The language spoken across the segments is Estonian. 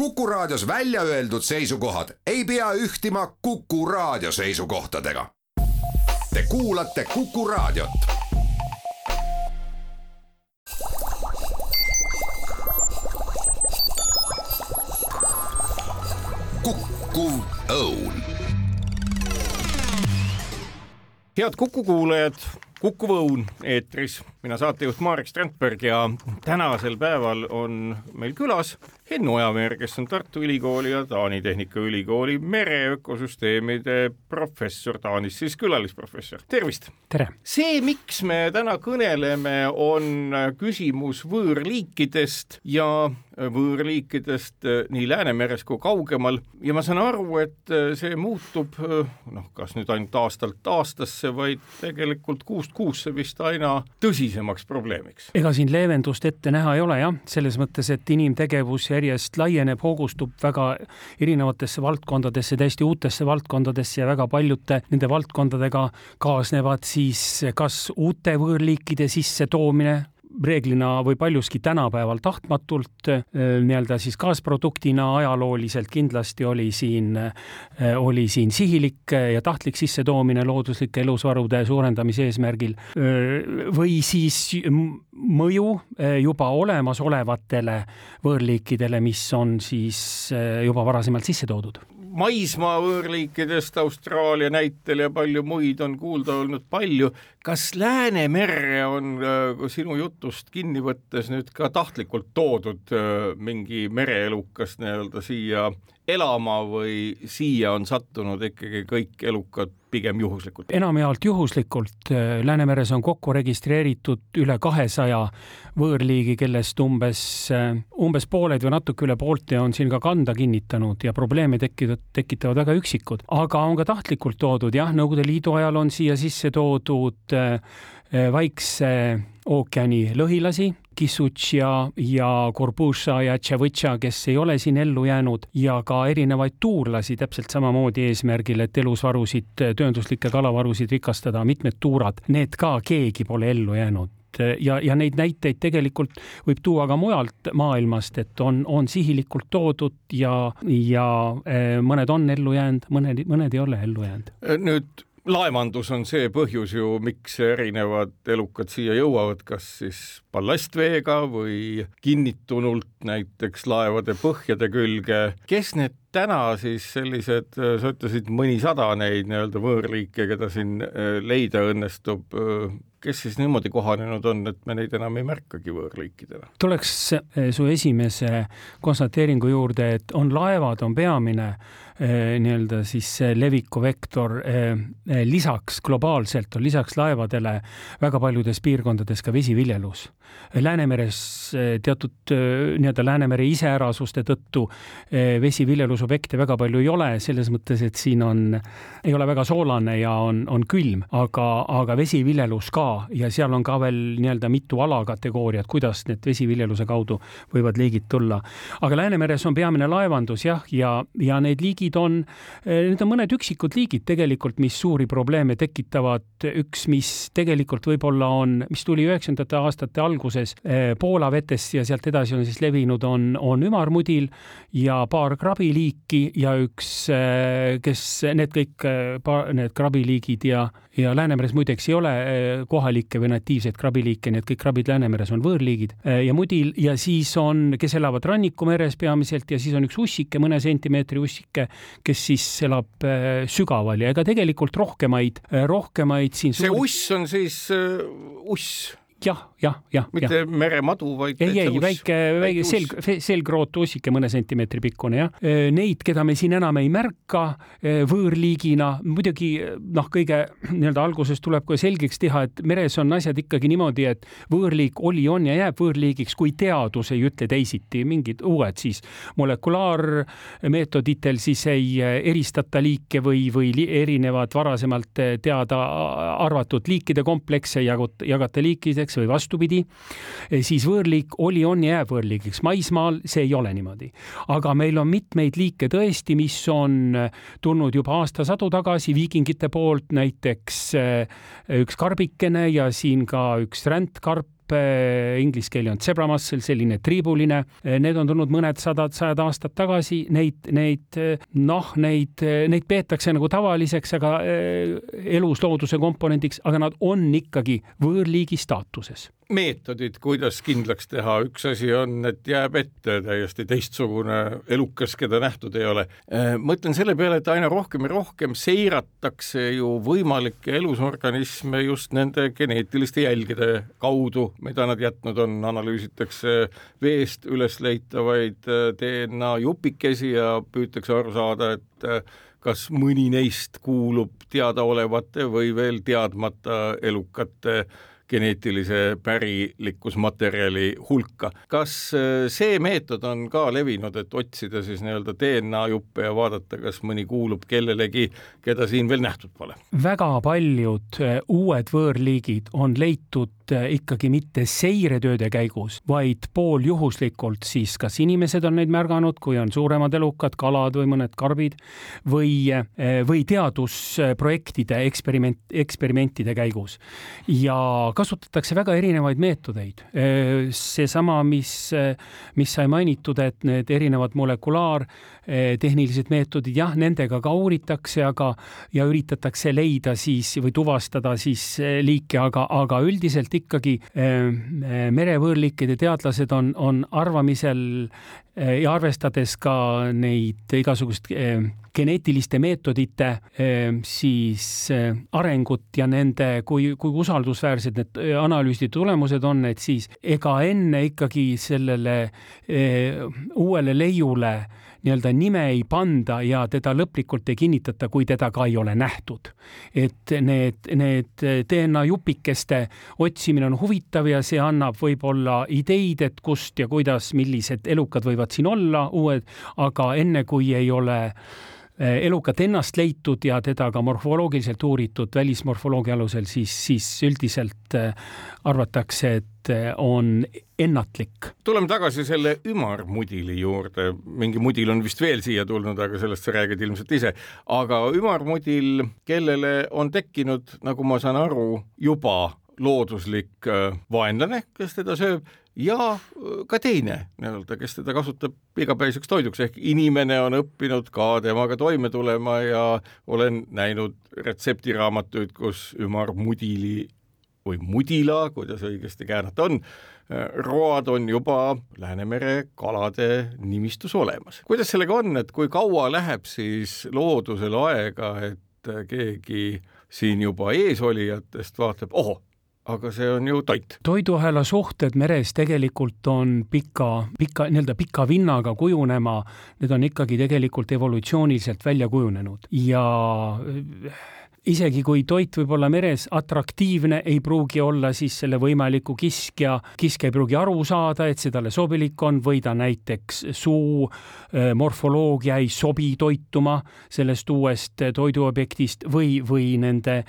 Kuku Raadios välja öeldud seisukohad ei pea ühtima Kuku Raadio seisukohtadega. Te kuulate Kuku Raadiot. kukkuv õun. head Kuku kuulajad, Kukuv Õun eetris, mina saatejuht Marek Strandberg ja tänasel päeval on meil külas Hennu Ojaveer, kes on Tartu Ülikooli ja Taani Tehnikaülikooli mereökosüsteemide professor, Taanis siis külalisprofessor, tervist! tere! see, miks me täna kõneleme, on küsimus võõrliikidest ja võõrliikidest nii Läänemeres kui kaugemal ja ma saan aru, et see muutub noh, kas nüüd ainult aastalt aastasse, vaid tegelikult kuust kuusse vist aina tõsisemaks probleemiks. ega siin leevendust ette näha ei ole jah, selles mõttes, et inimtegevus järjest laieneb, hoogustub väga erinevatesse valdkondadesse, täiesti uutesse valdkondadesse ja väga paljude nende valdkondadega kaasnevad siis kas uute võõrliikide sissetoomine, reeglina või paljuski tänapäeval tahtmatult nii-öelda siis kaasproduktina ajalooliselt kindlasti oli siin, oli siin sihilik ja tahtlik sissetoomine looduslike elusvarude suurendamise eesmärgil või siis mõju juba olemasolevatele võõrliikidele, mis on siis juba varasemalt sisse toodud maismaa võõrliikidest Austraalia näitel ja palju muid on kuulda olnud palju. kas Läänemerre on äh, sinu jutust kinni võttes nüüd ka tahtlikult toodud äh, mingi mereelukas nii-öelda siia elama või siia on sattunud ikkagi kõik elukad pigem juhuslikult? enamjaolt juhuslikult. Läänemeres on kokku registreeritud üle kahesaja võõrliigi, kellest umbes, umbes pooled või natuke üle poolte on siin ka kanda kinnitanud ja probleeme tekitavad, tekitavad väga üksikud, aga on ka tahtlikult toodud jah, Nõukogude Liidu ajal on siia sisse toodud Vaikse ookeani lõhilasi Kissutša ja Gorbuša ja Tševõtša, kes ei ole siin ellu jäänud ja ka erinevaid tuurlasi täpselt samamoodi eesmärgil, et elusvarusid, töönduslikke kalavarusid rikastada, mitmed tuurad, need ka keegi pole ellu jäänud ja, ja neid näiteid tegelikult võib tuua ka mujalt maailmast, et on, on sihilikult toodud ja, ja eh, mõned on ellu jäänud, mõned, mõned ei ole ellu jäänud. nüüd laevandus on see põhjus ju, miks erinevad elukad siia jõuavad, kas siis ballastveega või kinnitunult näiteks laevade põhjade külge. kes need täna siis sellised, sa ütlesid mõnisada neid nii-öelda võõrliike, keda siin äh, leida õnnestub, äh, kes siis niimoodi kohanenud on, et me neid enam ei märkagi võõrliikidena? tuleks äh, su esimese konstateeringu juurde, et on laevad, on peamine nii-öelda siis leviku vektor. lisaks globaalselt on lisaks laevadele väga paljudes piirkondades ka vesiviljelus. Läänemeres teatud nii-öelda Läänemere iseärasuste tõttu vesiviljelusobjekte väga palju ei ole, selles mõttes, et siin on, ei ole väga soolane ja on, on külm, aga, aga vesiviljelus ka ja seal on ka veel nii-öelda mitu alakategooriat, kuidas need vesiviljeluse kaudu võivad liigid tulla. aga Läänemeres on peamine laevandus jah, ja, ja need liigid on, need on mõned üksikud liigid tegelikult, mis suuri probleeme tekitavad. üks, mis tegelikult võib-olla on, mis tuli üheksakümnendate aastate alguses Poola vetest ja sealt edasi on siis levinud, on, on ümarmudil ja paar krabiliiki ja üks, kes need kõik, need krabiliigid ja, ja Läänemeres muideks ei ole kohalikke või natiivseid krabiliike, nii et kõik krabid Läänemeres on võõrliigid. Ja mudil ja siis on, kes elavad rannikumeres peamiselt ja siis on üks ussike, mõne sentimeetri ussike, kes siis elab sügaval. Ja ega tegelikult rohkemaid, rohkemaid siin see suur... uss on siis uh, uss? Jah, jah, jah. mitte ja. meremadu, vaid ei, ei väike, väike selg, selgrootussike mõne sentimeetri pikkune jah. Neid, keda me siin enam ei märka võõrliigina, muidugi noh, kõige nii-öelda alguses tuleb kohe selgeks teha, et meres on asjad ikkagi niimoodi, et võõrliik oli, on ja jääb võõrliigiks, kui teadus ei ütle teisiti, mingid uued siis molekulaarmeetoditel siis ei eristata liike või, või erinevad varasemalt teada arvatud liikide komplekse jagata liikideks või vastupidi, siis võõrliik oli, on ja jääb võõrliigiks. maismaal see ei ole niimoodi. aga meil on mitmeid liike tõesti, mis on tulnud juba aastasadu tagasi viikingite poolt, näiteks üks karbikene ja siin ka üks rändkarp, inglise keeli on zebra mussel, selline triibuline, need on tulnud mõned sadad, sajad aastad tagasi, neid, neid noh, neid, neid peetakse nagu tavaliseks, aga elus looduse komponendiks, aga nad on ikkagi võõrliigi staatuses meetodid, kuidas kindlaks teha, üks asi on, et jääb ette täiesti teistsugune elukas, keda nähtud ei ole. Äh, mõtlen selle peale, et aina rohkem ja rohkem seiratakse ju võimalikke elusorganisme just nende geneetiliste jälgede kaudu, mida nad jätnud on, analüüsitakse veest üles leitavaid äh, DNA jupikesi ja püütakse aru saada, et äh, kas mõni neist kuulub teadaolevate või veel teadmata elukate geneetilise pärilikkusmaterjali hulka. kas äh, see meetod on ka levinud, et otsida siis nii-öelda DNA juppe ja vaadata, kas mõni kuulub kellelegi, keda siin veel nähtud pole? väga paljud äh, uued võõrliigid on leitud äh, ikkagi mitte seiretööde käigus, vaid pooljuhuslikult siis kas inimesed on neid märganud, kui on suuremad elukad, kalad või mõned karbid või, või teadusprojektide eksperiment, eksperimentide käigus. ja kasutatakse väga erinevaid meetodeid. seesama, mis, mis sai mainitud, et need erinevad molekulaartehnilised meetodid, jah, nendega ka uuritakse, aga ja üritatakse leida siis või tuvastada siis liike, aga, aga üldiselt ikkagi merevõõrliikide teadlased on, on arvamisel ja arvestades ka neid igasugust geneetiliste meetodite ehm, siis arengut ja nende, kui, kui usaldusväärsed need analüüside tulemused on, et siis ega enne ikkagi sellele uuele leiule nii-öelda nime ei panda ja teda lõplikult ei kinnitata, kui teda ka ei ole nähtud. et need, need DNA jupikeste otsimine on huvitav ja see annab võib-olla ideid, et kust ja kuidas, millised elukad võivad siin olla uued, aga enne kui ei ole elukat ennast leitud ja teda ka morfoloogiliselt uuritud välismorfoloogia alusel, siis, siis üldiselt eh, arvatakse, et eh, on ennatlik. tuleme tagasi selle ümarmudili juurde, mingi mudil on vist veel siia tulnud, aga sellest sa räägid ilmselt ise. aga ümarmudil, kellele on tekkinud, nagu ma saan aru, juba looduslik vaenlane, kes teda sööb ja ka teine nii-öelda, kes teda kasutab igapäevaseks toiduks, ehk inimene on õppinud ka temaga toime tulema ja olen näinud retseptiraamatuid, kus ümarmudili või mudila, kuidas õigesti käänata on, road on juba Läänemere kalade nimistus olemas. kuidas sellega on, et kui kaua läheb siis loodusel aega, et keegi siin juba eesolijatest vaatab, ohoh, aga see on ju toit. toiduahela suhted meres tegelikult on pika, pika, nii-öelda pika vinnaga kujunema, need on ikkagi tegelikult evolutsiooniliselt välja kujunenud ja isegi kui toit võib olla meres atraktiivne, ei pruugi olla siis selle võimaliku kiskja, kiskja ei pruugi aru saada, et see talle sobilik on või ta näiteks suu äh, morfoloogia ei sobi toituma sellest uuest toiduobjektist või, või nende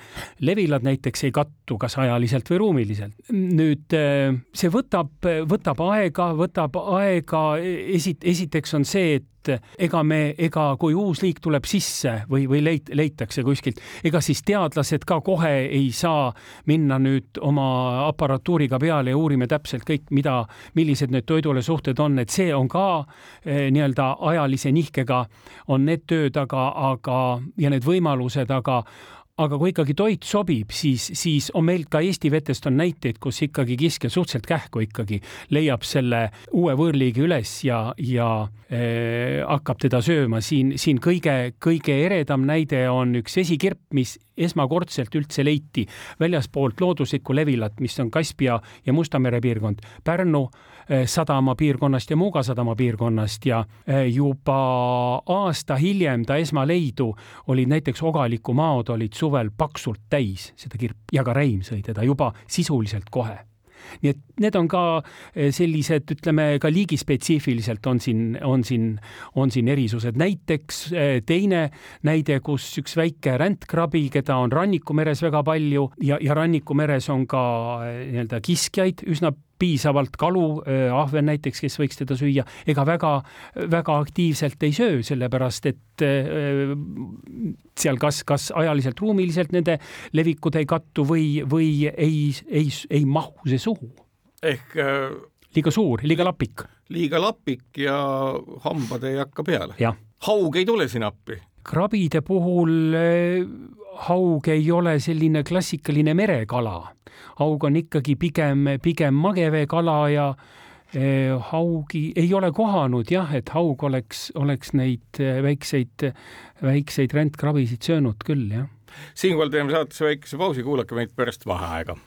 levilad näiteks ei kattu kas ajaliselt või ruumiliselt. nüüd äh, see võtab, võtab aega, võtab aega, esit-, esiteks on see, et et ega me, ega kui uus liik tuleb sisse või, või leit-, leitakse kuskilt, ega siis teadlased ka kohe ei saa minna nüüd oma aparatuuriga peale ja uurime täpselt kõik, mida, millised need toidule suhted on, et see on ka eh, nii-öelda ajalise nihkega on need tööd, aga, aga ja need võimalused, aga aga kui ikkagi toit sobib, siis, siis on meil ka Eesti vetest on näiteid, kus ikkagi kiskja suhteliselt kähku ikkagi. Leiab selle uue võõrliigi üles ja, ja äh, hakkab teda sööma. siin, siin kõige, kõige eredam näide on üks esikirp, mis esmakordselt üldse leiti. Väljaspoolt looduslikku levilat, mis on Kaspia ja Musta mere piirkond, Pärnu eh, sadama piirkonnast ja Muuga sadama piirkonnast ja eh, juba aasta hiljem ta esmaleidu olid näiteks Ogaliku maod olid suvel paksult täis seda kirp ja ka Reim sõi teda juba sisuliselt kohe nii et need on ka eh, sellised, ütleme ka liigispetsiifiliselt on siin, on siin, on siin erisused. näiteks eh, teine näide, kus üks väike rändkrabi, keda on Rannikumeres väga palju ja, ja Rannikumeres on ka eh, nii-öelda kiskjaid üsna piisavalt kalu, ahven näiteks, kes võiks teda süüa, ega väga, väga aktiivselt ei söö, sellepärast et seal kas, kas ajaliselt, ruumiliselt nende levikud ei kattu või, või ei, ei, ei mahu see suhu ehk äh, liiga suur, liiga lapik. liiga lapik ja hambad ei hakka peale. haug ei tule siin appi? krabide puhul äh, haug ei ole selline klassikaline merekala. haug on ikkagi pigem, pigem mageveekala ja eh, haugi ei ole kohanud jah, et haug oleks, oleks neid eh, väikseid, väikseid rändkrabisid söönud küll, jah. siinkohal teeme saatesse väikese pausi, kuulake meid pärast vaheaega.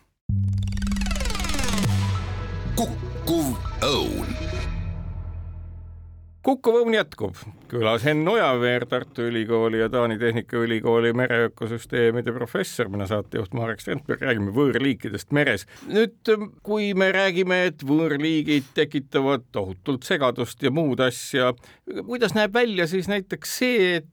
kukkuv kukkuv õun jätkub, külas Henn Ojaveer, Tartu Ülikooli ja Taani Tehnikaülikooli mereökosüsteemide professor, mina saatejuht Marek Strandberg, räägime võõrliikidest meres. nüüd, kui me räägime, et võõrliigid tekitavad tohutult segadust ja muud asja, kuidas näeb välja siis näiteks see, et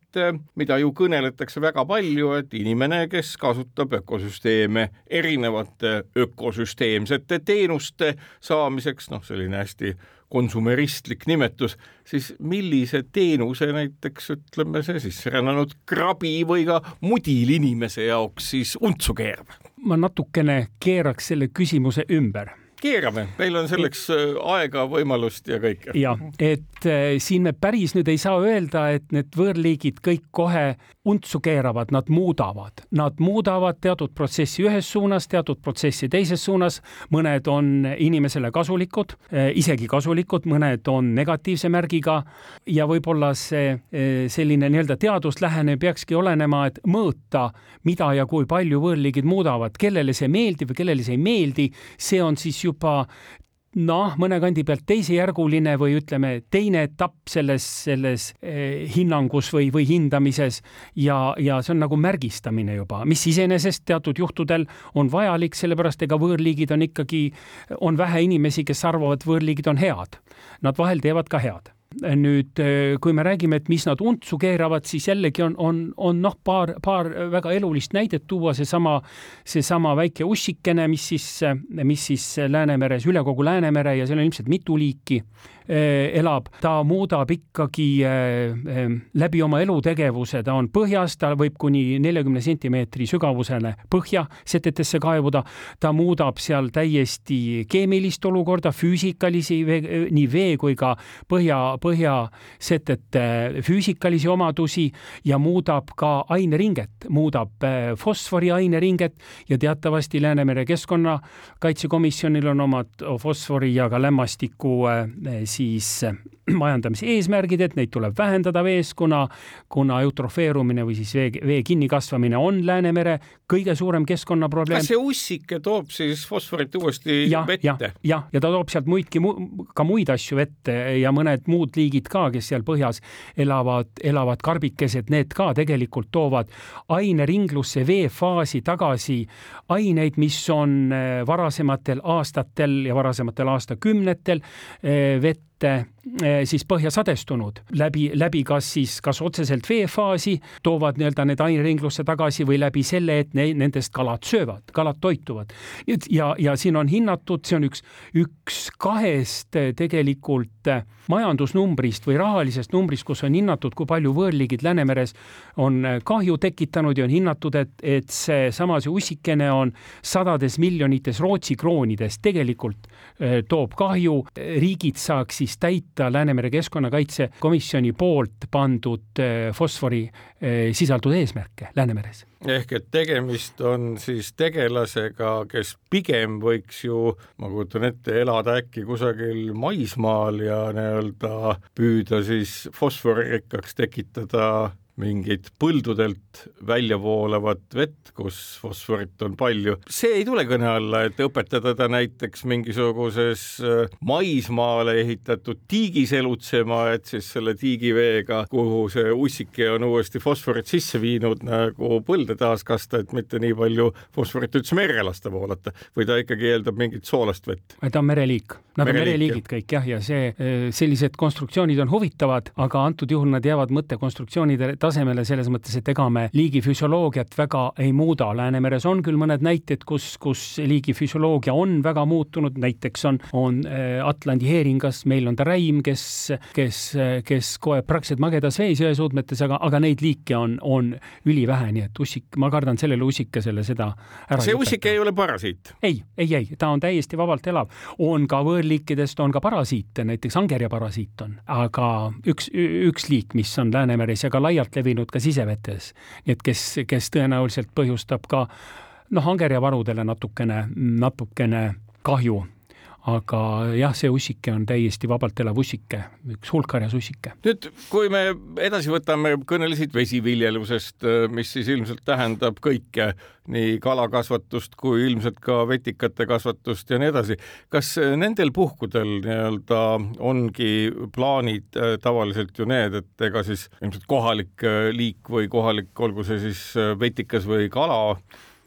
mida ju kõneletakse väga palju, et inimene, kes kasutab ökosüsteeme erinevate ökosüsteemsete teenuste saamiseks, noh, selline hästi konsumeristlik nimetus, siis millise teenuse näiteks ütleme, see sisserännanud krabi või ka mudil inimese jaoks siis untsu keerab? ma natukene keeraks selle küsimuse ümber keerame, meil on selleks äh, aega, võimalust ja kõike. ja et äh, siin me päris nüüd ei saa öelda, et need võõrliigid kõik kohe untsu keeravad, nad muudavad, nad muudavad teatud protsessi ühes suunas, teatud protsessi teises suunas. mõned on inimesele kasulikud, äh, isegi kasulikud, mõned on negatiivse märgiga. Ja võib-olla see selline nii-öelda teaduslähenemine peakski olenema, et mõõta, mida ja kui palju võõrliigid muudavad, kellele see meeldib või kellele see ei meeldi, see on siis ju juba noh, mõne kandi pealt teisejärguline või ütleme, teine etapp selles, selles eh, hinnangus või, või hindamises ja, ja see on nagu märgistamine juba, mis iseenesest teatud juhtudel on vajalik, sellepärast ega võõrliigid on ikkagi, on vähe inimesi, kes arvavad, võõrliigid on head. Nad vahel teevad ka head nüüd, eh, kui me räägime, et mis nad untsu keeravad, siis jällegi on, on, on noh, paar, paar väga elulist näidet tuua, seesama, seesama väike ussikene, mis siis, mis siis Läänemeres, üle kogu Läänemere ja seal on ilmselt mitu liiki elab, ta muudab ikkagi eh, eh, läbi oma elutegevuse, ta on põhjas, ta võib kuni neljakümne sentimeetri sügavusele põhja setetesse kaevuda, ta muudab seal täiesti keemilist olukorda, füüsikalisi, nii vee kui ka põhja, põhjasetete füüsikalisi omadusi ja muudab ka aineringet, muudab fosfori aineringet ja teatavasti Läänemere Keskkonnakaitsekomisjonil on omad fosfori ja ka lämmastiku siis siis äh, majandamise eesmärgid, et neid tuleb vähendada vees, kuna, kuna eutrofeerumine või siis vee, vee kinnikasvamine on Läänemere kõige suurem keskkonnaprobleem. kas see ussike toob siis fosforit uuesti ja, vette ja,? jah, ja ta toob sealt muidki, ka muid asju vette ja mõned muud liigid ka, kes seal põhjas elavad, elavad karbikesed, need ka tegelikult toovad aineringlusse veefaasi tagasi aineid, mis on äh, varasematel aastatel ja varasematel aastakümnetel äh, ette eh, siis põhja sadestunud läbi, läbi kas siis, kas otseselt veefaasi toovad nii-öelda need aineringlusse tagasi või läbi selle, et ne, nendest kalad söövad, kalad toituvad. ja, ja siin on hinnatud, see on üks, üks kahest tegelikult majandusnumbrist või rahalisest numbrist, kus on hinnatud, kui palju võõrliigid Läänemeres on kahju tekitanud ja on hinnatud, et, et seesama see ussikene on sadades miljonites Rootsi kroonides tegelikult eh, toob kahju, riigid saaks siis täita Läänemere Keskkonnakaitsekomisjoni poolt pandud eh, fosfori eh, sisaldud eesmärke Läänemeres. Ehk et tegemist on siis tegelasega, kes pigem võiks ju, ma kujutan ette, elada äkki kusagil maismaal ja nii-öelda püüda siis fosforirikkaks tekitada mingit põldudelt välja voolavat vett, kus fosforit on palju. see ei tule kõne alla, et õpetada ta näiteks mingisuguses äh, maismaale ehitatud tiigis elutsema, et siis selle tiigiveega, kuhu see ussike on uuesti fosforit sisse viinud, nagu põlde taaskasta, et mitte nii palju fosforit üldse merre lasta voolata või ta ikkagi eeldab mingit soolast vett? ta on mereliik, nad mereliik, on mereliigid kõik jah, ja see, äh, sellised konstruktsioonid on huvitavad, aga antud juhul nad jäävad mõttekonstruktsioonide tasemele selles mõttes, et ega me liigi füsioloogiat väga ei muuda. Läänemeres on küll mõned näited, kus, kus liigi füsioloogia on väga muutunud, näiteks on, on Atlandi heeringas, meil on ta räim, kes, kes, kes koeb praktiliselt magedas vees jõesuudmetes, aga, aga neid liike on, on ülivähe, nii et ussik, ma kardan sellele ussikesele seda ära see ussik ei ole parasiit? ei, ei, ei, ta on täiesti vabalt elav. on ka võõrliikidest, on ka parasiite, näiteks angerja parasiit on, aga üks, üks liik, mis on Läänemeres ja ka laialt levinud ka sisevetes. nii et kes, kes tõenäoliselt põhjustab ka noh, angerjavarudele natukene, natukene kahju aga jah, see ussike on täiesti vabalt elav ussike, üks hulkharjas ussike. nüüd, kui me edasi võtame, kõnelesid vesiviljelusest, mis siis ilmselt tähendab kõike, nii kalakasvatust kui ilmselt ka vetikate kasvatust ja nii edasi. kas nendel puhkudel nii-öelda ongi plaanid äh, tavaliselt ju need, et ega siis ilmselt kohalik äh, liik või kohalik, olgu see siis äh, vetikas või kala,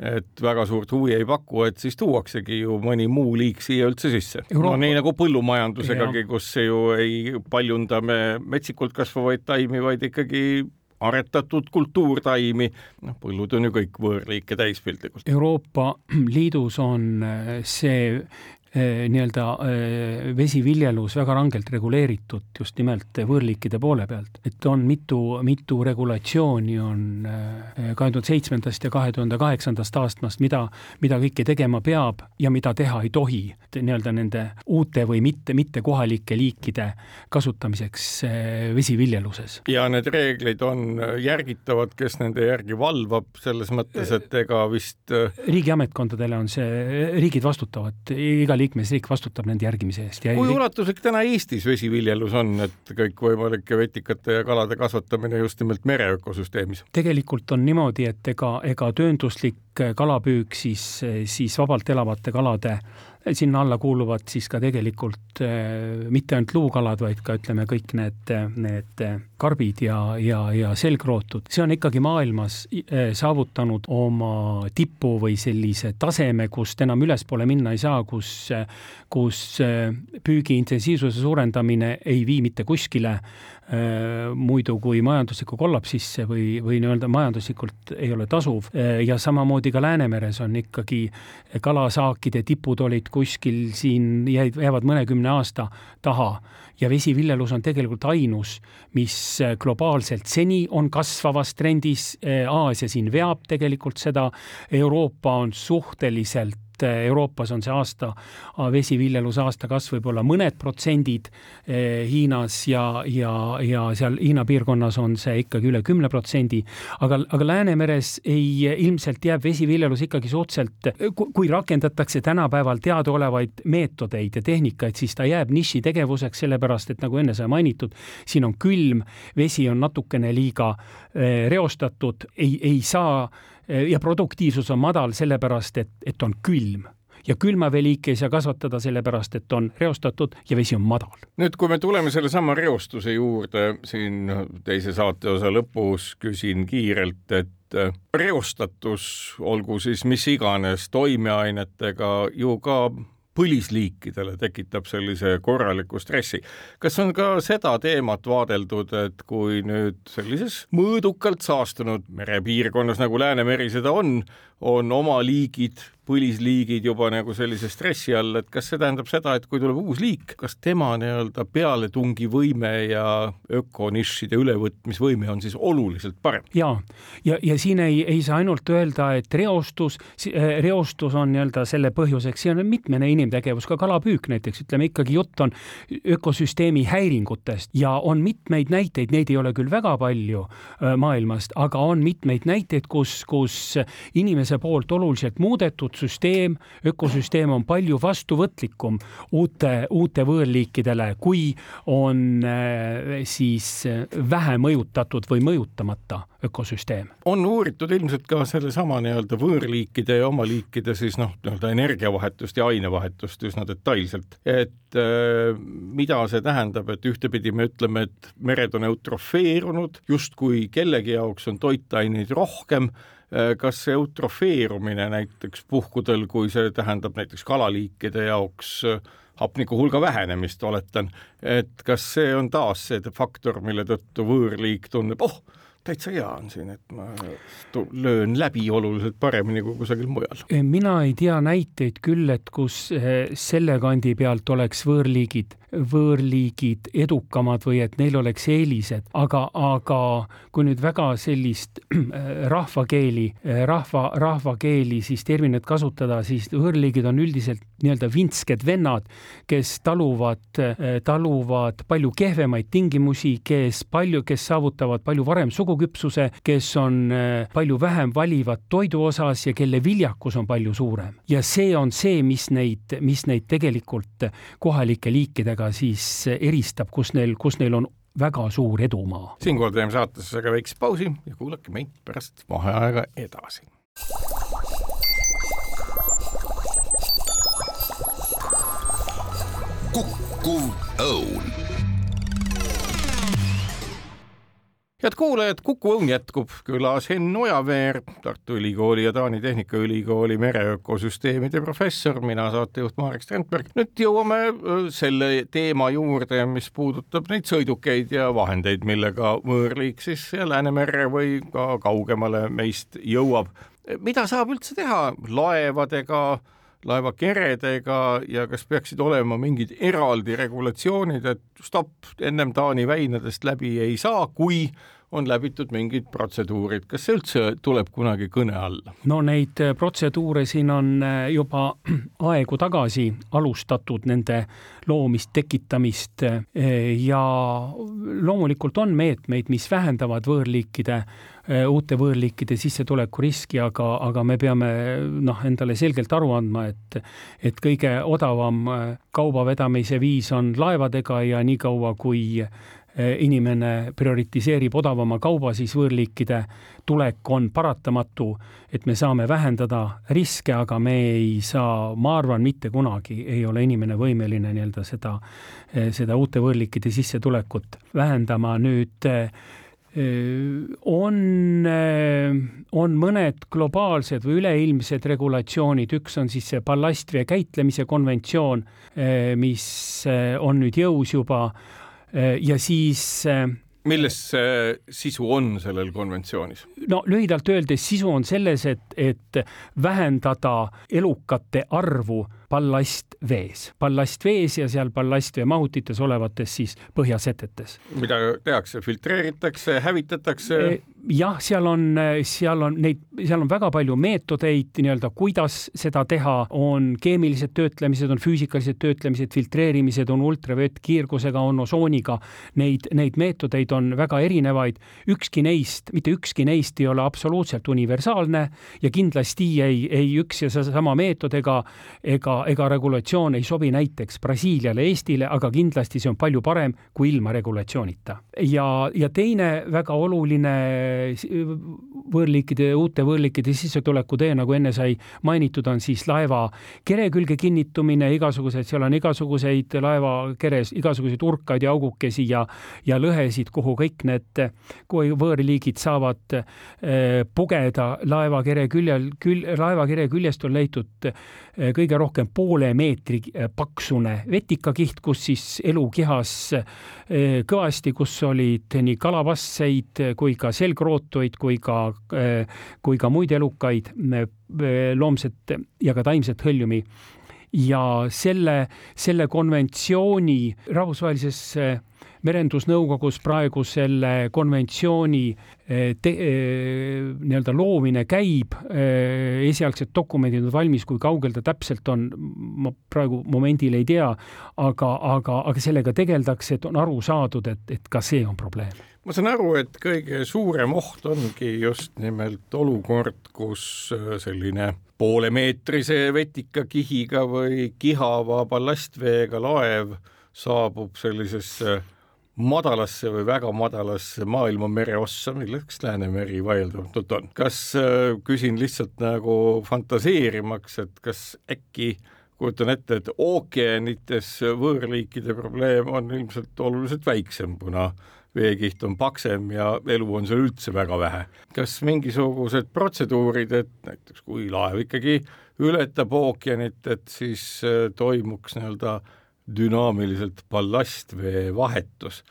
et väga suurt huvi ei paku, et siis tuuaksegi ju mõni muu liik siia üldse sisse. Euroopa.... no nii nagu põllumajandusegagi, kus ju ei paljunda me metsikult kasvavaid taimi, vaid ikkagi aretatud kultuurtaimi, noh, põllud on ju kõik võõrliike täis piltlikult. Euroopa Liidus on see Eh, nii-öelda eh, vesiviljelus väga rangelt reguleeritud just nimelt võõrliikide poole pealt. et on mitu, mitu regulatsiooni on eh, kahe tuhande seitsmendast ja kahe tuhande kaheksandast aastast, mida, mida kõike tegema peab ja mida teha ei tohi nii-öelda nende uute või mitte, mitte kohalike liikide kasutamiseks vesiviljeluses. ja need reeglid on järgitavad, kes nende järgi valvab, selles mõttes, et ega vist riigiametkondadele on see, riigid vastutavad, iga liikmesriik vastutab nende järgimise eest. kui ulatuslik täna Eestis vesiviljelus on, et kõikvõimalike vetikate ja kalade kasvatamine just nimelt mere ökosüsteemis? tegelikult on niimoodi, et ega, ega töönduslik kalapüük siis, siis vabalt elavate kalade sinna alla kuuluvad siis ka tegelikult mitte ainult luukalad, vaid ka ütleme, kõik need, need karbid ja, ja, ja selgrootud. see on ikkagi maailmas äh, saavutanud oma tipu või sellise taseme, kust enam ülespoole minna ei saa, kus, kus äh, püügi intensiivsuse suurendamine ei vii mitte kuskile muidu kui majanduslikku kollapsisse või, või nii-öelda majanduslikult ei ole tasuv ja samamoodi ka Läänemeres on ikkagi kalasaakide tipud olid kuskil siin jäid, jäävad mõnekümne aasta taha ja vesiviljelus on tegelikult ainus, mis globaalselt seni on kasvavas trendis. Aasia siin veab tegelikult seda, Euroopa on suhteliselt et eh, Euroopas on see aasta, vesiviljeluse aasta kasv võib-olla mõned protsendid, eh, Hiinas ja, ja, ja seal Hiina piirkonnas on see ikkagi üle kümne protsendi, aga, aga Läänemeres ei, ilmselt jääb vesiviljelus ikkagi suhteliselt, kui rakendatakse tänapäeval teadaolevaid meetodeid ja tehnikaid, siis ta jääb nišitegevuseks, sellepärast et nagu enne sai mainitud, siin on külm, vesi on natukene liiga eh, reostatud, ei, ei saa Eh, ja produktiivsus on madal sellepärast, et, et on külm ja külmaveeliike ei saa kasvatada sellepärast, et on reostatud ja vesi on madal. nüüd, kui me tuleme sellesama reostuse juurde siin teise saateosa lõpus, küsin kiirelt, et eh, reostatus, olgu siis mis iganes toimeainetega, ju ka põlisliikidele tekitab sellise korraliku stressi. kas on ka seda teemat vaadeldud, et kui nüüd sellises mõõdukalt saastunud merepiirkonnas, nagu Läänemeri seda on, on oma liigid põlisliigid juba nagu sellise stressi all, et kas see tähendab seda, et kui tuleb uus liik, kas tema nii-öelda pealetungivõime ja ökonišide ülevõtmisvõime on siis oluliselt parem? ja, ja, ja siin ei, ei saa ainult öelda, et reostus, äh, reostus on nii-öelda selle põhjuseks, siin on mitmene inimtegevus, ka kalapüük näiteks, ütleme ikkagi jutt on ökosüsteemi häiringutest ja on mitmeid näiteid, neid ei ole küll väga palju äh, maailmast, aga on mitmeid näiteid, kus, kus inimese poolt oluliselt muudetud loodud süsteem, ökosüsteem on palju vastuvõtlikum uute, uute võõrliikidele, kui on äh, siis äh, vähe mõjutatud või mõjutamata ökosüsteem. on uuritud ilmselt ka sellesama nii-öelda võõrliikide ja oma liikide siis noh, nii-öelda energiavahetust ja ainevahetust üsna detailselt, et äh, mida see tähendab, et ühtepidi me ütleme, et mered on eutrofeerunud, justkui kellegi jaoks on toitaineid rohkem kas see eutrofeerumine näiteks puhkudel, kui see tähendab näiteks kalaliikide jaoks äh, hapniku hulga vähenemist, oletan. et kas see on taas see faktor, mille tõttu võõrliik tunneb, oh, täitsa hea on siin, et ma löön läbi oluliselt paremini kui kusagil mujal. mina ei tea näiteid küll, et kus eh, selle kandi pealt oleks võõrliigid võõrliigid edukamad või et neil oleks eelised, aga, aga kui nüüd väga sellist rahvakeeli, rahva, rahvakeeli siis terminit kasutada, siis võõrliigid on üldiselt nii-öelda vintsked vennad, kes taluvad, taluvad palju kehvemaid tingimusi, kes palju, kes saavutavad palju varem suguküpsuse, kes on palju vähem valivad toidu osas ja kelle viljakus on palju suurem. ja see on see, mis neid, mis neid tegelikult kohalike liikidega millega siis eristab, kus neil, kus neil on väga suur edumaa. siinkohal teeme saatesse aga väikse pausi ja kuulake meid pärast vaheaega edasi. kukkuv õun head kuulajad, Kuku Õun jätkub, külas Henn Ojaveer, Tartu Ülikooli ja Taani Tehnikaülikooli mereökosüsteemide professor, mina saatejuht Marek Strandberg. nüüd jõuame selle teema juurde, mis puudutab neid sõidukeid ja vahendeid, millega võõrliik siis Läänemerre või ka kaugemale meist jõuab. mida saab üldse teha laevadega, laevakeredega ja kas peaksid olema mingid eraldi regulatsioonid, et stopp, ennem Taani väinadest läbi ei saa, kui on läbitud mingid protseduurid, kas see üldse tuleb kunagi kõne alla? no neid äh, protseduure siin on äh, juba aegu tagasi alustatud, nende loomist, tekitamist äh, ja loomulikult on meetmeid, mis vähendavad võõrliikide uute võõrliikide sissetuleku riski, aga, aga me peame noh, endale selgelt aru andma, et et kõige odavam kauba vedamise viis on laevadega ja niikaua, kui inimene prioritiseerib odavama kauba, siis võõrliikide tulek on paratamatu, et me saame vähendada riske, aga me ei saa, ma arvan, mitte kunagi ei ole inimene võimeline nii-öelda seda, eh, seda uute võõrliikide sissetulekut vähendama. nüüd eh, on, on mõned globaalsed või üleilmsed regulatsioonid, üks on siis see ballastvee käitlemise konventsioon, mis on nüüd jõus juba ja siis äh, milles see sisu on sellel konventsioonis? no lühidalt öeldes sisu on selles, et, et vähendada elukate arvu ballastvees, ballastvees ja seal ballastvee mahutites olevates siis põhjasetetes. mida tehakse, filtreeritakse, hävitatakse? E, jah, seal on, seal on neid, seal on väga palju meetodeid nii-öelda, kuidas seda teha, on keemilised töötlemised, on füüsikalised töötlemised, filtreerimised, on ultravöötkiirgusega, on osooniga. Neid, neid meetodeid on väga erinevaid. ükski neist, mitte ükski neist ei ole absoluutselt universaalne ja kindlasti ei, ei üks ja seesama meetod ega, ega ega regulatsioon ei sobi näiteks Brasiiliale, Eestile, aga kindlasti see on palju parem kui ilma regulatsioonita. ja, ja teine väga oluline võõrliikide, uute võõrliikide sissetuleku tee, nagu enne sai mainitud, on siis laeva kere külge kinnitumine, igasugused, seal on igasuguseid laeva keres, igasuguseid urkaid ja augukesi ja, ja lõhesid, kuhu kõik need, kui võõrliigid saavad eh, pugeda laevakere küljel, küll, laevakere küljest on leitud eh, kõige rohkem poole meetri äh, paksune vetikakiht, kus siis elu kihas äh, kõvasti, kus olid nii kalapasseid kui ka selgrootuid kui ka, äh, kui ka muid elukaid, loomset ja ka taimset hõljumi. Ja selle, selle konventsiooni rahvusvahelises merendusnõukogus praegu selle konventsiooni eh, te-, eh, nii-öelda loomine käib, eh, esialgsed dokumendid on valmis, kui kaugel ta täpselt on, ma praegu momendil ei tea, aga, aga, aga sellega tegeldakse, et on aru saadud, et, et ka see on probleem. Ma saan aru, et kõige suurem oht ongi just nimelt olukord, kus selline poolemeetrise vetikakihiga või kihava ballastveega laev saabub sellisesse madalasse või väga madalasse maailma mereossa, milleks Läänemeri vaieldamatult on. kas äh, küsin lihtsalt nagu fantaseerimaks, et kas äkki kujutan ette, et ookeanites võõrliikide probleem on ilmselt oluliselt väiksem, kuna veekiht on paksem ja elu on seal üldse väga vähe. kas mingisugused protseduurid, et näiteks kui laev ikkagi ületab ookeanit, et siis äh, toimuks nii-öelda dünaamiliselt ballastvee vahetus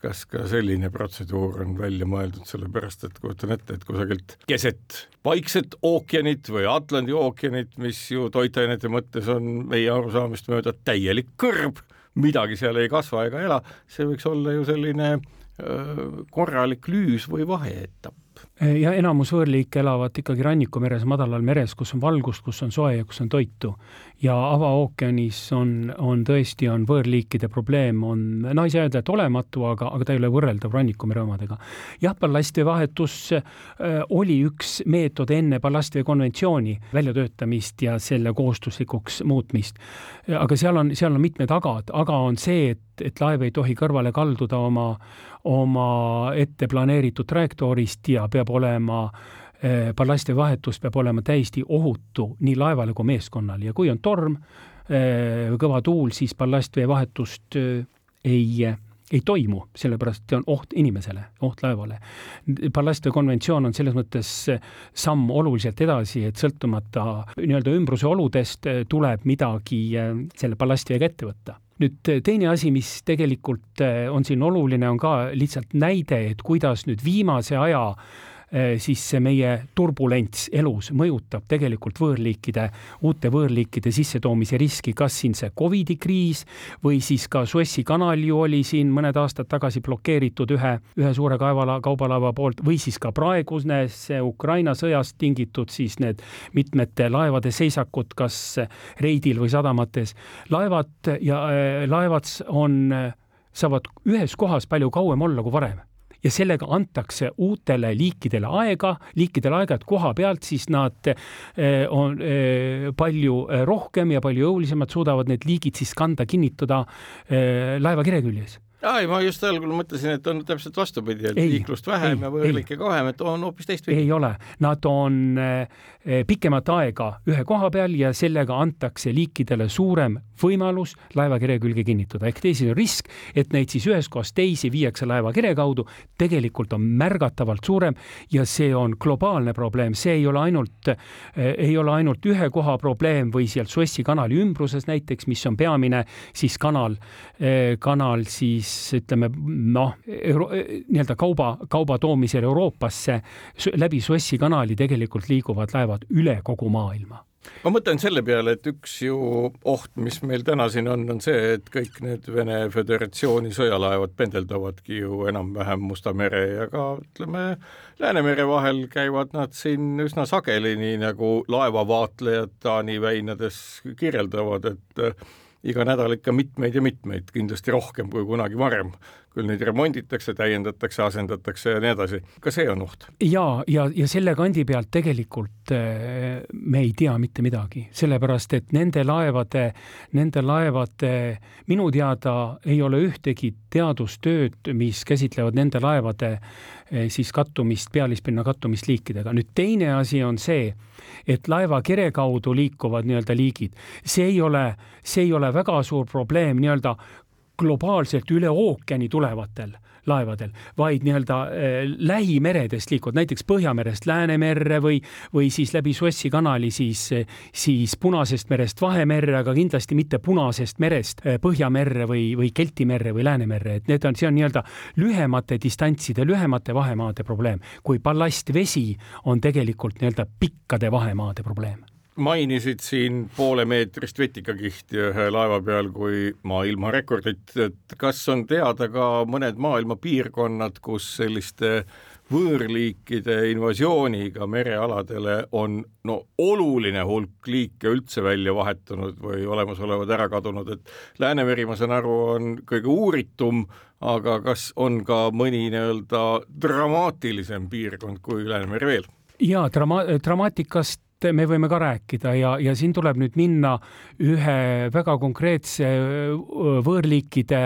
kas ka selline protseduur on välja mõeldud, sellepärast et kujutan ette, et kusagilt keset Vaikset ookeanit või Atlandi ookeanit, mis ju toitainete mõttes on meie arusaamist mööda täielik kõrb, midagi seal ei kasva ega ela, see võiks olla ju selline öö, korralik lüüs või vaheetapp ja enamus võõrliike elavad ikkagi rannikumeres, madalal meres, kus on valgust, kus on soe ja kus on toitu. Ja avaookeanis on, on tõesti, on võõrliikide probleem, on, et olematu, aga, aga ta ei ole võrreldav rannikumere omadega. jah, ballastvee vahetus äh, oli üks meetod enne ballastvee konventsiooni väljatöötamist ja selle kohustuslikuks muutmist. aga seal on, seal on mitmed agad, aga on see, et, et laev ei tohi kõrvale kalduda oma, oma ette planeeritud trajektoorist ja peab olema eh, ballasti vahetus peab olema täiesti ohutu nii laevale kui meeskonnale ja kui on torm eh, kõva tuul, siis ballastvee vahetust eh, ei ei toimu, sellepärast see on oht inimesele, oht laevale. ballastvee konventsioon on selles mõttes samm oluliselt edasi, et sõltumata nii-öelda ümbruse oludest tuleb midagi selle ballastveega ette võtta nüüd teine asi, mis tegelikult on siin oluline, on ka lihtsalt näide, et kuidas nüüd viimase aja Eh, siis see meie turbulents elus mõjutab tegelikult võõrliikide, uute võõrliikide sissetoomise riski, kas siin see Covidi kriis või siis ka Suessi kanal ju oli siin mõned aastad tagasi blokeeritud ühe, ühe suure kaevala, kaubalaeva poolt või siis ka praegune see Ukraina sõjast tingitud siis need mitmete laevade seisakud, kas reidil või sadamates. laevad ja äh, laevad on, saavad ühes kohas palju kauem olla kui varem ja sellega antakse uutele liikidele aega, liikidele aega, et koha pealt siis nad eh, on eh, palju eh, rohkem ja palju jõulisemalt suudavad need liigid siis kanda, kinnitada laeva kireküljes ei, ma just algul mõtlesin, et on täpselt vastupidi, et ei, liiklust vähem ei, ja võõrlikke kauem, et on hoopis teistpidi. ei ole, nad on pikemat aega ühe koha peal ja sellega antakse liikidele suurem võimalus laevakire külge kinnitada, ehk teisisõnu risk, et neid siis ühest kohast teisi viiakse laevakire kaudu, tegelikult on märgatavalt suurem ja see on globaalne probleem, see ei ole ainult, eh, ei ole ainult ühe koha probleem või sealt Suessi kanali ümbruses näiteks, mis on peamine siis kanal, eh, kanal siis ütleme noh, nii-öelda kauba, kauba toomisel Euroopasse läbi Suessi kanali tegelikult liiguvad laevad üle kogu maailma ma mõtlen selle peale, et üks ju oht, mis meil täna siin on, on see, et kõik need Vene Föderatsiooni sõjalaevad pendeldavadki ju enam-vähem Musta mere ja ka ütleme, Läänemere vahel käivad nad siin üsna sageli, nii nagu laevavaatlejad Taani väinades kirjeldavad, et iga nädal ikka mitmeid ja mitmeid, kindlasti rohkem kui kunagi varem küll neid remonditakse, täiendatakse, asendatakse ja nii edasi. ka see on oht. ja, ja, ja selle kandi pealt tegelikult äh, me ei tea mitte midagi, sellepärast et nende laevade, nende laevade, minu teada ei ole ühtegi teadustööd, mis käsitlevad nende laevade äh, siis kattumist, pealispinna kattumist liikidega. nüüd teine asi on see, et laeva kere kaudu liikuvad nii-öelda liigid, see ei ole, see ei ole väga suur probleem nii-öelda globaalselt üle ookeani tulevatel laevadel, vaid nii-öelda äh, lähimeredest liikuvad, näiteks Põhjamerest Läänemerre või, või siis läbi Suessi kanali siis, siis Punasest merest Vahemerre, aga kindlasti mitte Punasest merest äh, Põhjamerre või, või Kelti merre või Läänemerre, et need on, see on nii-öelda lühemate distantside, lühemate vahemaade probleem, kui ballastvesi on tegelikult nii-öelda pikkade vahemaade probleem mainisid siin poolemeetrist vetikakihti ühe laeva peal kui maailmarekordit, et kas on teada ka mõned maailma piirkonnad, kus selliste võõrliikide invasiooniga merealadele on no oluline hulk liike üldse välja vahetunud või olemasolevad ära kadunud, et Läänemeri, ma saan aru, on kõige uuritum, aga kas on ka mõni nii-öelda dramaatilisem piirkond kui Läänemeri veel? jaa, drama-, dramaatikast me võime ka rääkida ja, ja siin tuleb nüüd minna ühe väga konkreetse võõrliikide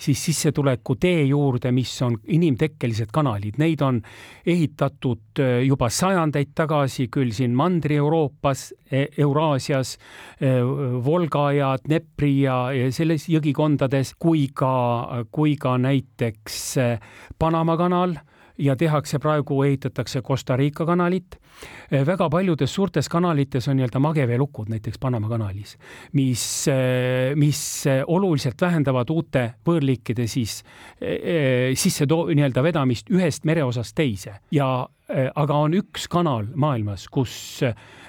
siis sissetuleku tee juurde, mis on inimtekkelised kanalid, neid on ehitatud juba sajandeid tagasi, küll siin Mandri-Euroopas, e, Euraasias, Volga ja Dnepri ja, ja selles jõgikondades, kui ka, kui ka näiteks Panama kanal ja tehakse praegu, ehitatakse Costa Rica kanalit. väga paljudes suurtes kanalites on nii-öelda mageveelukud, näiteks Panama kanalis, mis, mis oluliselt vähendavad uute võõrliikide siis sisse too-, nii-öelda vedamist ühest mereosast teise ja aga on üks kanal maailmas, kus,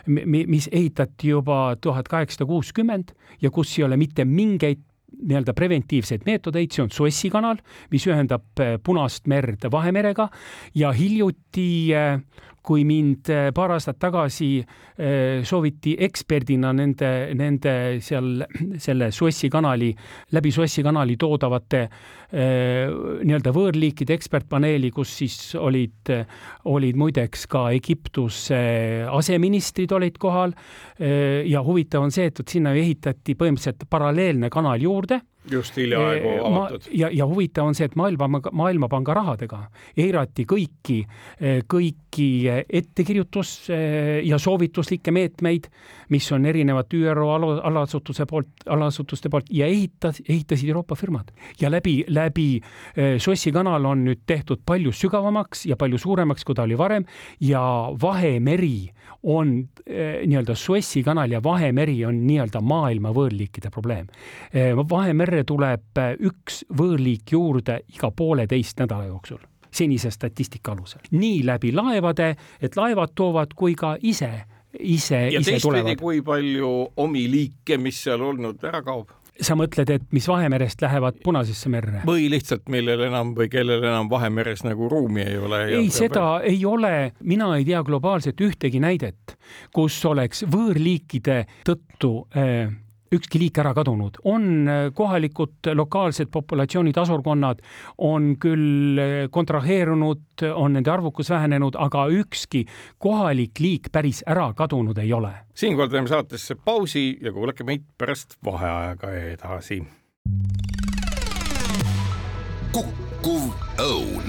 mis ehitati juba tuhat kaheksasada kuuskümmend ja kus ei ole mitte mingeid nii-öelda preventiivseid meetodeid, see on Suessi kanal, mis ühendab eh, Punast merd Vahemerega ja hiljuti äh, kui mind äh, paar aastat tagasi äh, sooviti eksperdina nende, nende seal selle Suessi kanali, läbi Suessi kanali toodavate äh, nii-öelda võõrliikide ekspertpaneeli, kus siis olid, olid muideks ka Egiptuse aseministrid olid kohal. ja huvitav on see, et vot sinna ehitati põhimõtteliselt paralleelne kanal juurde just hiljaaegu avatud. ja, ja huvitav on see, et maailma, Maailmapanga rahadega eirati kõiki, kõiki ettekirjutus ja soovituslikke meetmeid, mis on erinevad ÜRO allasutuse poolt, allasutuste poolt ja ehitas, ehitasid Euroopa firmad. ja läbi, läbi Suessi kanal on nüüd tehtud palju sügavamaks ja palju suuremaks, kui ta oli varem ja Vahemeri on nii-öelda Suessi kanal ja Vahemeri on nii-öelda maailma võõrliikide probleem. Vahemerre tuleb üks võõrliik juurde iga pooleteist nädala jooksul senise statistika alusel. nii läbi laevade, et laevad toovad, kui ka ise, ise, ise tulevad. kui palju omi liike, mis seal olnud, ära kaob? sa mõtled, et mis Vahemerest lähevad Punasesse merre? või lihtsalt, millel enam või kellel enam Vahemeres nagu ruumi ei ole? ei, seda peab... ei ole, mina ei tea globaalselt ühtegi näidet, kus oleks võõrliikide tõttu äh, ükski liik ära kadunud, on äh, kohalikud lokaalsed populatsioonid, asurkonnad on küll äh, kontraheerunud, on nende arvukus vähenenud, aga ükski kohalik liik päris ära kadunud ei ole. siinkohal teeme saatesse pausi ja kuulake meid pärast vaheajaga edasi. kukkuv õun.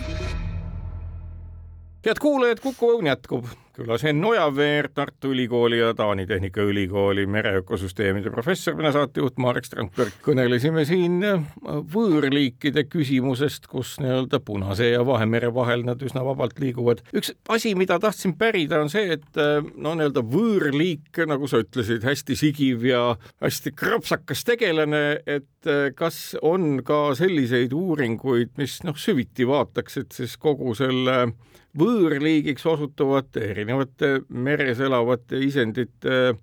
head kuulajad, Kuku Õun jätkub külas Enn Ojaveer, Tartu Ülikooli ja Taani Tehnikaülikooli mereökosüsteemide professor, mina saatejuht Marek Strandberg. kõnelesime siin äh, võõrliikide küsimusest, kus nii-öelda Punase ja Vahemere vahel nad üsna vabalt liiguvad. üks asi, mida tahtsin pärida, on see, et äh, no nii-öelda võõrliik, nagu sa ütlesid, hästi sigiv ja hästi krapsakas tegelane, et äh, kas on ka selliseid uuringuid, mis noh, süviti vaataksid siis kogu selle võõrliigiks osutuvate erinevate meres elavate isendite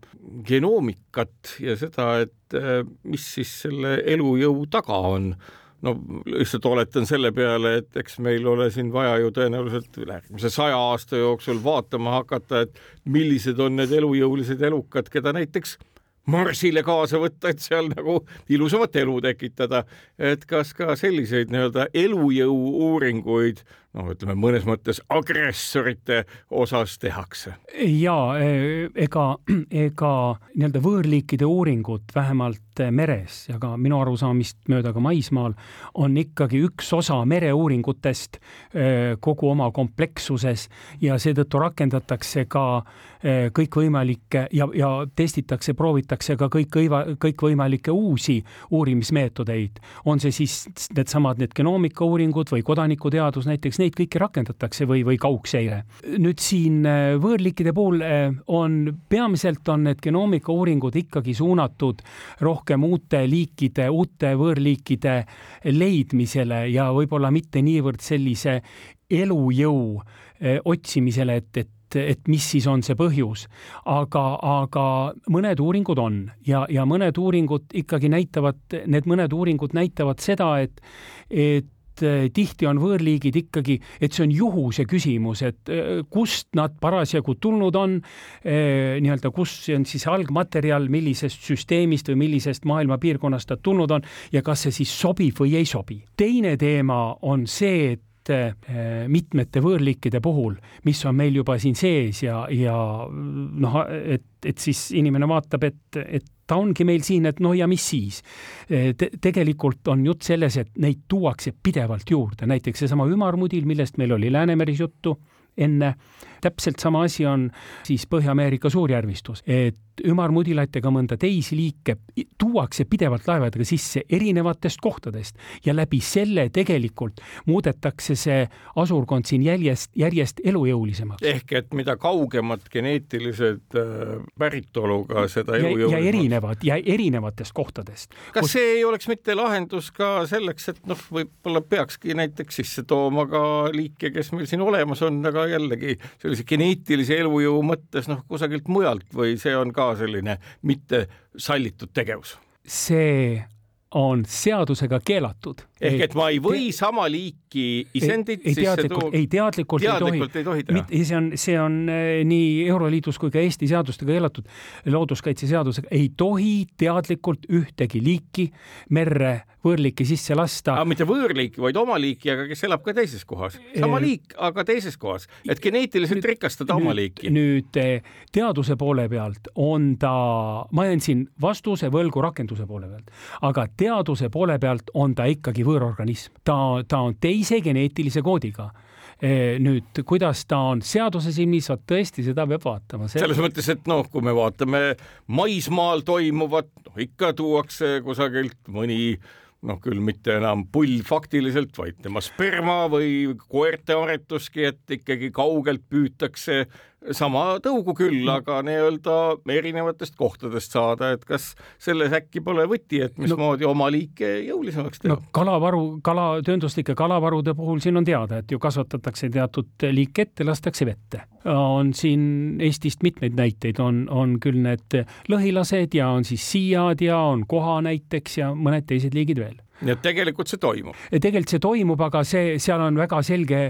genoomikat ja seda, et eh, mis siis selle elujõu taga on no lihtsalt oletan selle peale, et eks meil ole siin vaja ju tõenäoliselt järgmise saja aasta jooksul vaatama hakata, et millised on need elujõulised elukad, keda näiteks Marsile kaasa võtta, et seal nagu ilusamat elu tekitada. et kas ka selliseid nii-öelda elujõu uuringuid noh, ütleme mõnes mõttes agressorite osas tehakse. ja e, ega, ega nii-öelda võõrliikide uuringud vähemalt meres ja ka minu arusaamist mööda ka maismaal on ikkagi üks osa mereuuringutest e, kogu oma komplekssuses ja seetõttu rakendatakse ka e, kõikvõimalikke ja, ja testitakse, proovitakse ka kõik, kõikvõimalikke uusi uurimismeetodeid. on see siis needsamad need genoomika uuringud või kodanikuteadus näiteks neid kõiki rakendatakse või, või kaugseire. nüüd siin äh, võõrliikide puhul äh, on, peamiselt on need genoomika uuringud ikkagi suunatud rohkem uute liikide, uute võõrliikide leidmisele ja võib-olla mitte niivõrd sellise elujõu äh, otsimisele, et, et et mis siis on see põhjus. aga, aga mõned uuringud on ja, ja mõned uuringud ikkagi näitavad, need mõned uuringud näitavad seda, et, et et eh, tihti on võõrliigid ikkagi, et see on juhuse küsimus, et eh, kust nad parasjagu tulnud on, eh, nii-öelda, kus on siis algmaterjal, millisest süsteemist või millisest maailma piirkonnast nad tulnud on ja kas see siis sobib või ei sobi. teine teema on see, et mitmete võõrliikide puhul, mis on meil juba siin sees ja, ja noh, et, et siis inimene vaatab, et, et ta ongi meil siin, et no ja mis siis Te. tegelikult on jutt selles, et neid tuuakse pidevalt juurde, näiteks seesama ümarmudil, millest meil oli Läänemeris juttu enne. Täpselt sama asi on siis Põhja-Ameerika suurjärvistus, et ümarmudilat ega mõnda teisi liike tuuakse pidevalt laevadega sisse erinevatest kohtadest ja läbi selle tegelikult muudetakse see asurkond siin järjest, järjest elujõulisemaks. ehk et mida kaugemad geneetilised äh, päritoluga, seda elujõulisemaks. ja erinevad ja erinevatest kohtadest. kas kus... see ei oleks mitte lahendus ka selleks, et noh, võib-olla peakski näiteks sisse tooma ka liike, kes meil siin olemas on, aga jällegi sellise geneetilise elujõu mõttes noh, kusagilt mujalt või see on ka selline mitte sallitud tegevus? see on seadusega keelatud. Ehk et ma ei või te... sama liiki isendit ei, ei teadlikult, ei teadlikult, teadlikult ei tohi, ei tohi teha. see on, see on eh, nii Euroliidus kui ka Eesti seadustega keelatud, looduskaitseseadusega ei tohi teadlikult ühtegi liiki merre võõrliiki sisse lasta. mitte võõrliiki, vaid oma liiki, aga kes elab ka teises kohas. sama liik, aga teises kohas, et geneetiliselt nüüd, rikastada oma liiki. nüüd eh, teaduse poole pealt on ta, ma jään siin vastuse võlgu rakenduse poole pealt, aga teaduse poole pealt on ta ikkagi võõrorganism, ta, ta on teise geneetilise koodiga eh, nüüd, kuidas ta on seaduse silmis, vot tõesti, seda peab vaatama. selles mõttes, et noh, kui me vaatame maismaal toimuvat, noh ikka tuuakse kusagilt mõni noh, küll mitte enam pull faktiliselt, vaid tema sperma või koerte aretuski, et ikkagi kaugelt püütakse sama tõugu küll, mm. aga nii-öelda erinevatest kohtadest saada, et kas selles äkki pole võti, et mismoodi no, oma liike jõulisemaks teha? no kalavaru, kala, töönduslike kalavarude puhul siin on teada, et ju kasvatatakse teatud liike ette, lastakse vette. on siin Eestist mitmeid näiteid, on, on küll need lõhilased ja on siis siiad ja on koha näiteks ja mõned teised liigid veel nii et tegelikult see toimub? tegelikult see toimub, aga see, seal on väga selge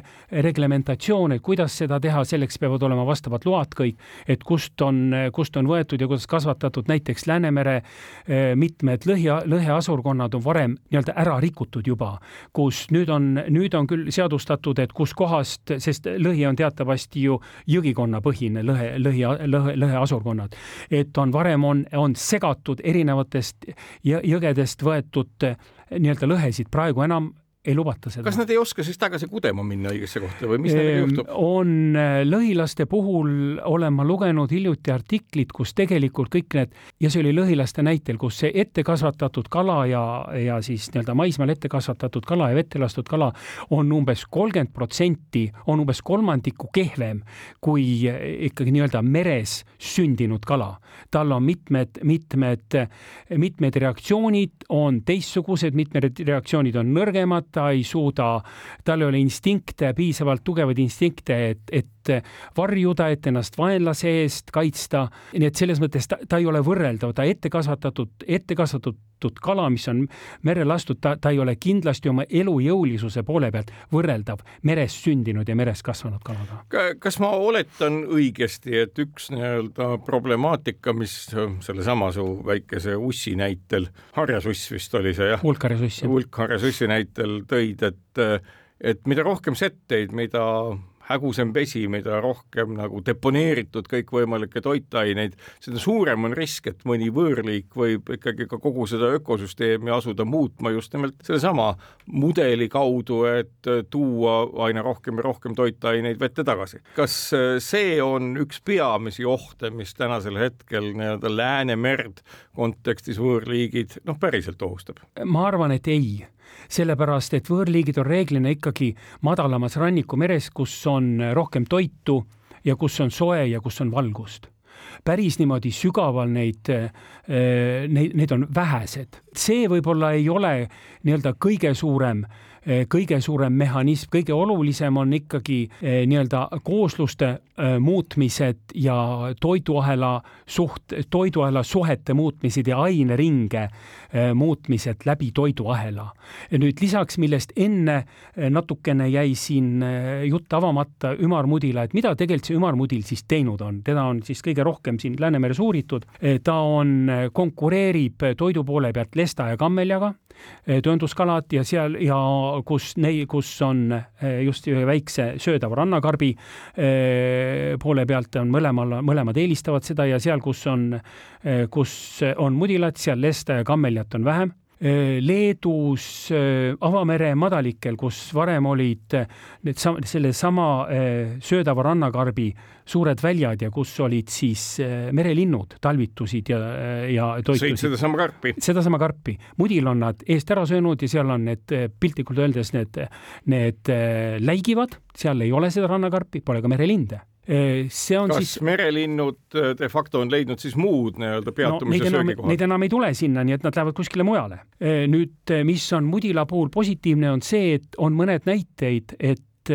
reglementatsioon, et kuidas seda teha, selleks peavad olema vastavad load kõik, et kust on, kust on võetud ja kuidas kasvatatud, näiteks Läänemere eh, mitmed lõhi, lõheasurkonnad on varem nii-öelda ära rikutud juba, kus nüüd on, nüüd on küll seadustatud, et kuskohast, sest lõhi on teatavasti ju jõgikonna põhine lõhe, lõhi, lõhe, lõheasurkonnad, et on varem on, on segatud erinevatest jõgedest võetud nii-öelda lõhesid, praegu enam ei lubata seda. kas nad ei oska siis tagasi kudema minna õigesse kohta või mis nendega juhtub? on äh, lõhilaste puhul olen ma lugenud hiljuti artiklit, kus tegelikult kõik need ja see oli lõhilaste näitel, kus see ette kasvatatud kala ja, ja siis nii-öelda maismaal ette kasvatatud kala ja vette lastud kala on umbes kolmkümmend protsenti, on umbes kolmandiku kehvem kui ikkagi nii-öelda meres sündinud kala. tal on mitmed, mitmed, mitmed reaktsioonid on teistsugused, mitmed reaktsioonid on nõrgemad, ta ei suuda, tal ei ole instinkte, piisavalt tugevaid instinkte, et, et varjuda, et ennast vaenlase eest kaitsta. nii et selles mõttes ta, ta ei ole võrreldav, ta ette kasvatatud, ette kasvatatud kala, mis on merre lastud, ta, ta ei ole kindlasti oma elujõulisuse poole pealt võrreldav meres sündinud ja meres kasvanud kalaga. kas ma oletan õigesti, et üks nii-öelda problemaatika, mis sellesama su väikese ussi näitel, harjasuss vist oli see jah? hulkharjasuss. hulkharjasussi näitel tõid, et, et mida rohkem setteid, mida hägusam vesi, mida rohkem nagu deponeeritud kõikvõimalikke toitaineid, seda suurem on risk, et mõni võõrliik võib ikkagi ka kogu seda ökosüsteemi asuda muutma just nimelt sellesama mudeli kaudu, et tuua aina rohkem ja rohkem toitaineid vette tagasi. kas see on üks peamisi ohte, mis tänasel hetkel nii-öelda Läänemerd kontekstis võõrliigid noh, päriselt ohustab? ma arvan, et ei sellepärast et võõrliigid on reeglina ikkagi madalamas rannikumeres, kus on rohkem toitu ja kus on soe ja kus on valgust päris niimoodi sügaval neid, eh, neid, neid on vähesed. see võib-olla ei ole nii-öelda kõige suurem kõige suurem mehhanism, kõige olulisem on ikkagi eh, nii-öelda koosluste eh, muutmised ja toiduahela suht, toiduahela suhete muutmised ja aineringe muutmised läbi toiduahela. nüüd lisaks, millest enne natukene jäi siin jutt avamata, ümarmudila, et mida tegelikult see ümarmudil siis teinud on, teda on siis kõige rohkem siin Läänemeres uuritud, ta on, konkureerib toidu poole pealt lesta ja kammeljaga, töönduskalad ja seal ja kus nei-, kus on eh, just ühe väikse söödava rannakarbi eh, poole pealt on mõlemal, mõlemad eelistavad seda ja seal, kus on, eh, kus on mudilat, seal lesta ja kammeljat on vähem Leedus avamere madalikel, kus varem olid need sam-, sellesama söödava rannakarbi suured väljad ja kus olid siis merelinnud talvitusid ja, ja toitusid. sõid sedasama karpi? sedasama karpi. mudil on nad eest ära söönud ja seal on need piltlikult öeldes need, need läigivad, seal ei ole seda rannakarpi, pole ka merelinde see on kas siis. merelinnud de facto on leidnud siis muud nii-öelda peatumise no, söögikohad? Neid enam ei tule sinna, nii et nad lähevad kuskile mujale. nüüd, mis on mudila puhul positiivne, on see, et on mõned näiteid, et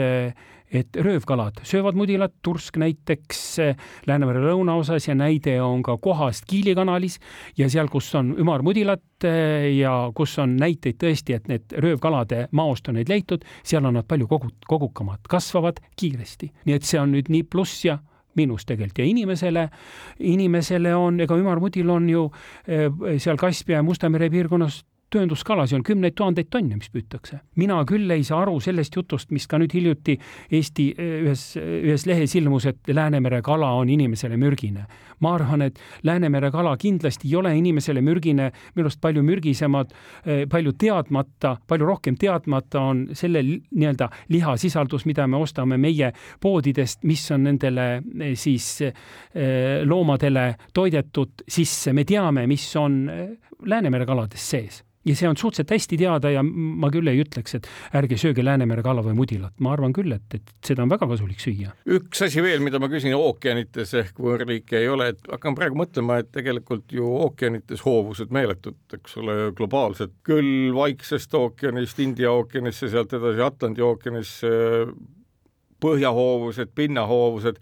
et röövkalad söövad mudilat, tursk näiteks eh, Läänemere lõunaosas ja näide on ka kohast Kiili kanalis ja seal, kus on ümarmudilat eh, ja kus on näiteid tõesti, et need röövkalade maost on neid leitud, seal on nad palju kogu, kogukamad, kasvavad kiiresti. nii et see on nüüd nii pluss ja miinus tegelikult ja inimesele, inimesele on, ega ümarmudil on ju eh, seal Kaspia ja Musta mere piirkonnas töönduskalasi on kümneid tuhandeid tonne, mis püütakse. mina küll ei saa aru sellest jutust, mis ka nüüd hiljuti Eesti eh, ühes, ühes lehes ilmus, et Läänemere kala on inimesele mürgine. ma arvan, et Läänemere kala kindlasti ei ole inimesele mürgine, minu arust palju mürgisemad, eh, palju teadmata, palju rohkem teadmata on selle nii-öelda lihasisaldus, mida me ostame meie poodidest, mis on nendele eh, siis loomadele toidetud sisse, me teame, mis on Läänemere kalades sees ja see on suhteliselt hästi teada ja ma küll ei ütleks, et ärge sööge Läänemere kala või mudilat, ma arvan küll, et, et seda on väga kasulik süüa. üks asi veel, mida ma küsin ookeanites ehk võõrliike ei ole, et hakkan praegu mõtlema, et tegelikult ju ookeanites hoovused meeletud, eks ole, globaalselt, küll Vaiksest ookeanist India ookeanisse, sealt edasi Atlandi ookeanisse, põhjahoovused, pinnahoovused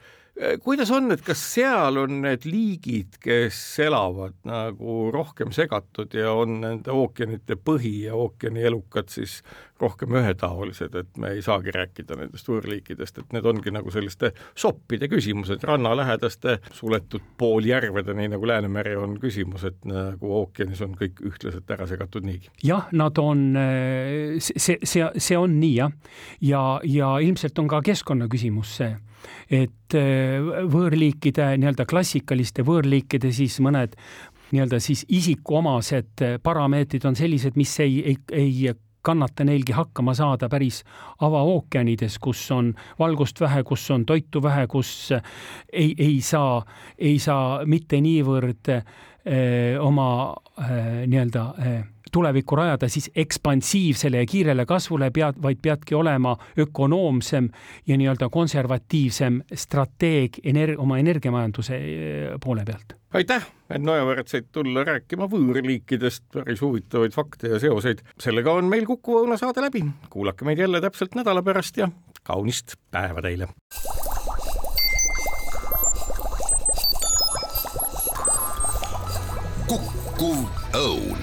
kuidas on, et kas seal on need liigid, kes elavad nagu rohkem segatud ja on nende ookeanite põhi ja ookeani elukad siis rohkem ühetaolised, et me ei saagi rääkida nendest võõrliikidest, et need ongi nagu selliste soppide küsimused, rannalähedaste suletud pooljärvede, nii nagu Läänemeri on küsimus, et nagu ookeanis on kõik ühtlaselt ära segatud niigi. jah, nad on, see, see, see on nii jah, ja, ja ilmselt on ka keskkonnaküsimus see et äh, võõrliikide nii-öelda klassikaliste võõrliikide siis mõned nii-öelda siis isikuomased äh, parameetrid on sellised, mis ei, ei, ei kannata neilgi hakkama saada päris avaookeanides, kus on valgust vähe, kus on toitu vähe, kus äh, ei, ei saa, ei saa mitte niivõrd öö, oma nii-öelda tulevikku rajada, siis ekspansiivsele ja kiirele kasvule pead, vaid peadki olema ökonoomsem ja nii-öelda konservatiivsem strateeg ener-, oma energiamajanduse eh, poole pealt. aitäh, Enn Ojavõrd said tulla rääkima võõrliikidest, päris huvitavaid fakte ja seoseid. sellega on meil Kuku Õuna saade läbi. kuulake meid jälle täpselt nädala pärast ja kaunist päeva teile! Kukkuv õun